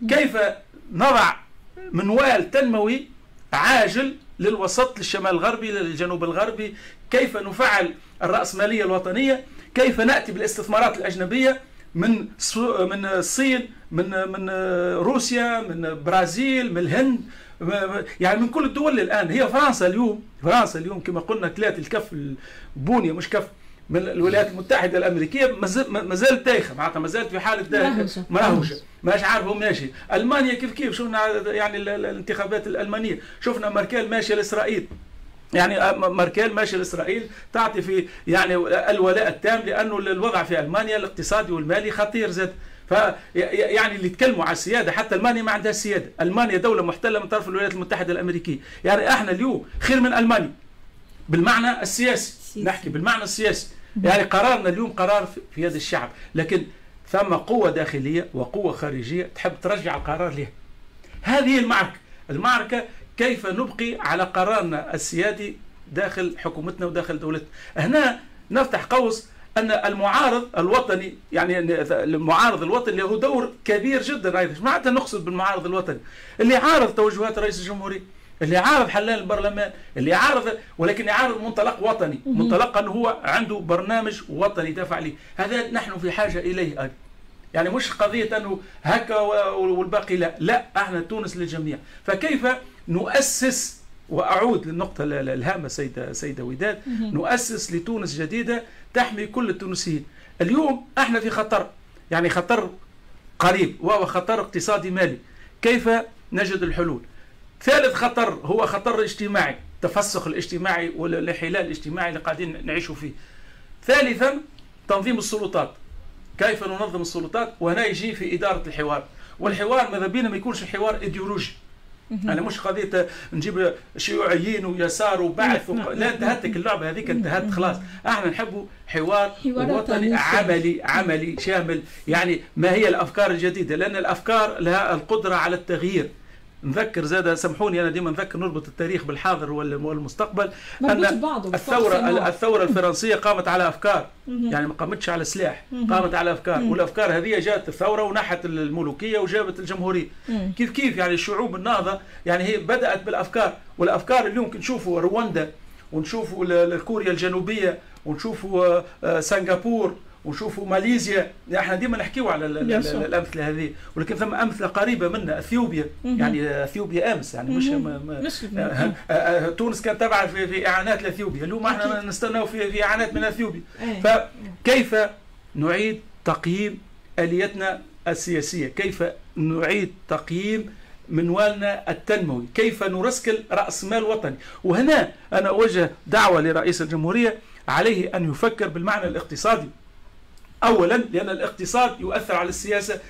كيف نضع منوال تنموي عاجل للوسط للشمال الغربي للجنوب الغربي؟ كيف نفعل الرأسمالية الوطنية؟ كيف نأتي بالاستثمارات الأجنبية من من الصين من من روسيا من برازيل من الهند؟ يعني من كل الدول الآن هي فرنسا اليوم فرنسا اليوم كما قلنا كلات الكف البونية مش كف. من الولايات المتحدة الأمريكية ما زالت دايخه معناتها ما زالت في حالة مراهجه ماش عارف هو ماشي. ألمانيا كيف كيف؟ شفنا يعني الانتخابات الألمانية. شفنا ماركيل ماشيه لإسرائيل. يعني ماركيل ماشي لإسرائيل تعطي في يعني الولاء التام لأنه الوضع في ألمانيا الاقتصادي والمالي خطير زاد. ف يعني اللي يتكلموا على السيادة حتى ألمانيا ما عندها سيادة، ألمانيا دولة محتلة من طرف الولايات المتحدة الأمريكية، يعني إحنا اليوم خير من ألمانيا بالمعنى السياسي. نحكي بالمعنى السياسي. يعني قرارنا اليوم قرار في يد الشعب. لكن ثم قوة داخلية وقوة خارجية تحب ترجع القرار لها هذه هي المعركة. المعركة كيف نبقي على قرارنا السيادي داخل حكومتنا وداخل دولتنا؟ هنا نفتح قوس أن المعارض الوطني يعني المعارض الوطني له دور كبير جدا أيضا معناتها نقصد بالمعارض الوطني. اللي عارض توجهات رئيس الجمهورية. اللي عارض حلال البرلمان اللي عارض ولكن يعارض منطلق وطني. منطلق انه هو عنده برنامج وطني دافع عليه. هذا نحن في حاجة إليه أيضا. يعني مش قضية أنه هكا والباقي لا. لا إحنا تونس للجميع. فكيف نؤسس وأعود للنقطة الهامة سيدة سيدة وداد نؤسس لتونس جديدة تحمي كل التونسيين. اليوم إحنا في خطر. يعني خطر قريب وهو خطر اقتصادي مالي. كيف نجد الحلول؟ ثالث خطر هو خطر اجتماعي التفسخ الاجتماعي والانحلال الاجتماعي اللي قاعدين نعيشوا فيه. ثالثا تنظيم السلطات. كيف ننظم السلطات؟ وهنا يجي في إدارة الحوار. والحوار ماذا بينا؟ ما يكونش حوار إيديولوجي. أنا مش قضية نجيب شيوعيين ويسار وبعث وق... لا انتهتك اللعبة هذيك انتهت خلاص. إحنا نحبوا حوار وطني عملي عملي شامل. يعني ما هي الأفكار الجديدة؟ لأن الأفكار لها القدرة على التغيير. نذكر زاد سامحوني أنا ديما نذكر نربط التاريخ بالحاضر والمستقبل. أن الثوره الثورة الفرنسية قامت على أفكار. يعني ما قامتش على سلاح قامت على أفكار. والأفكار هذه جاءت الثورة ونحت الملوكية وجابت الجمهورية. كيف كيف؟ يعني الشعوب النهضه يعني هي بدأت بالأفكار. والأفكار اللي يمكن نشوفوا رواندا ونشوفوا كوريا الجنوبية ونشوفوا سنغافور ونشوفوا ماليزيا إحنا ديما نحكيو على الأمثلة هذه ولكن ثم أمثلة قريبة منا إثيوبيا. يعني إثيوبيا أمس يعني مش ما تونس كانت تابعه في, في إعانات لإثيوبيا. اليوم إحنا نستناو في, في إعانات من إثيوبيا. فكيف نعيد تقييم آليتنا السياسية؟ كيف نعيد تقييم منوالنا التنموي؟ كيف نرسكل رأس مال وطني؟ وهنا أنا أوجه دعوة لرئيس الجمهورية عليه أن يفكر بالمعنى الاقتصادي. اولا لأن الاقتصاد يؤثر على السياسة.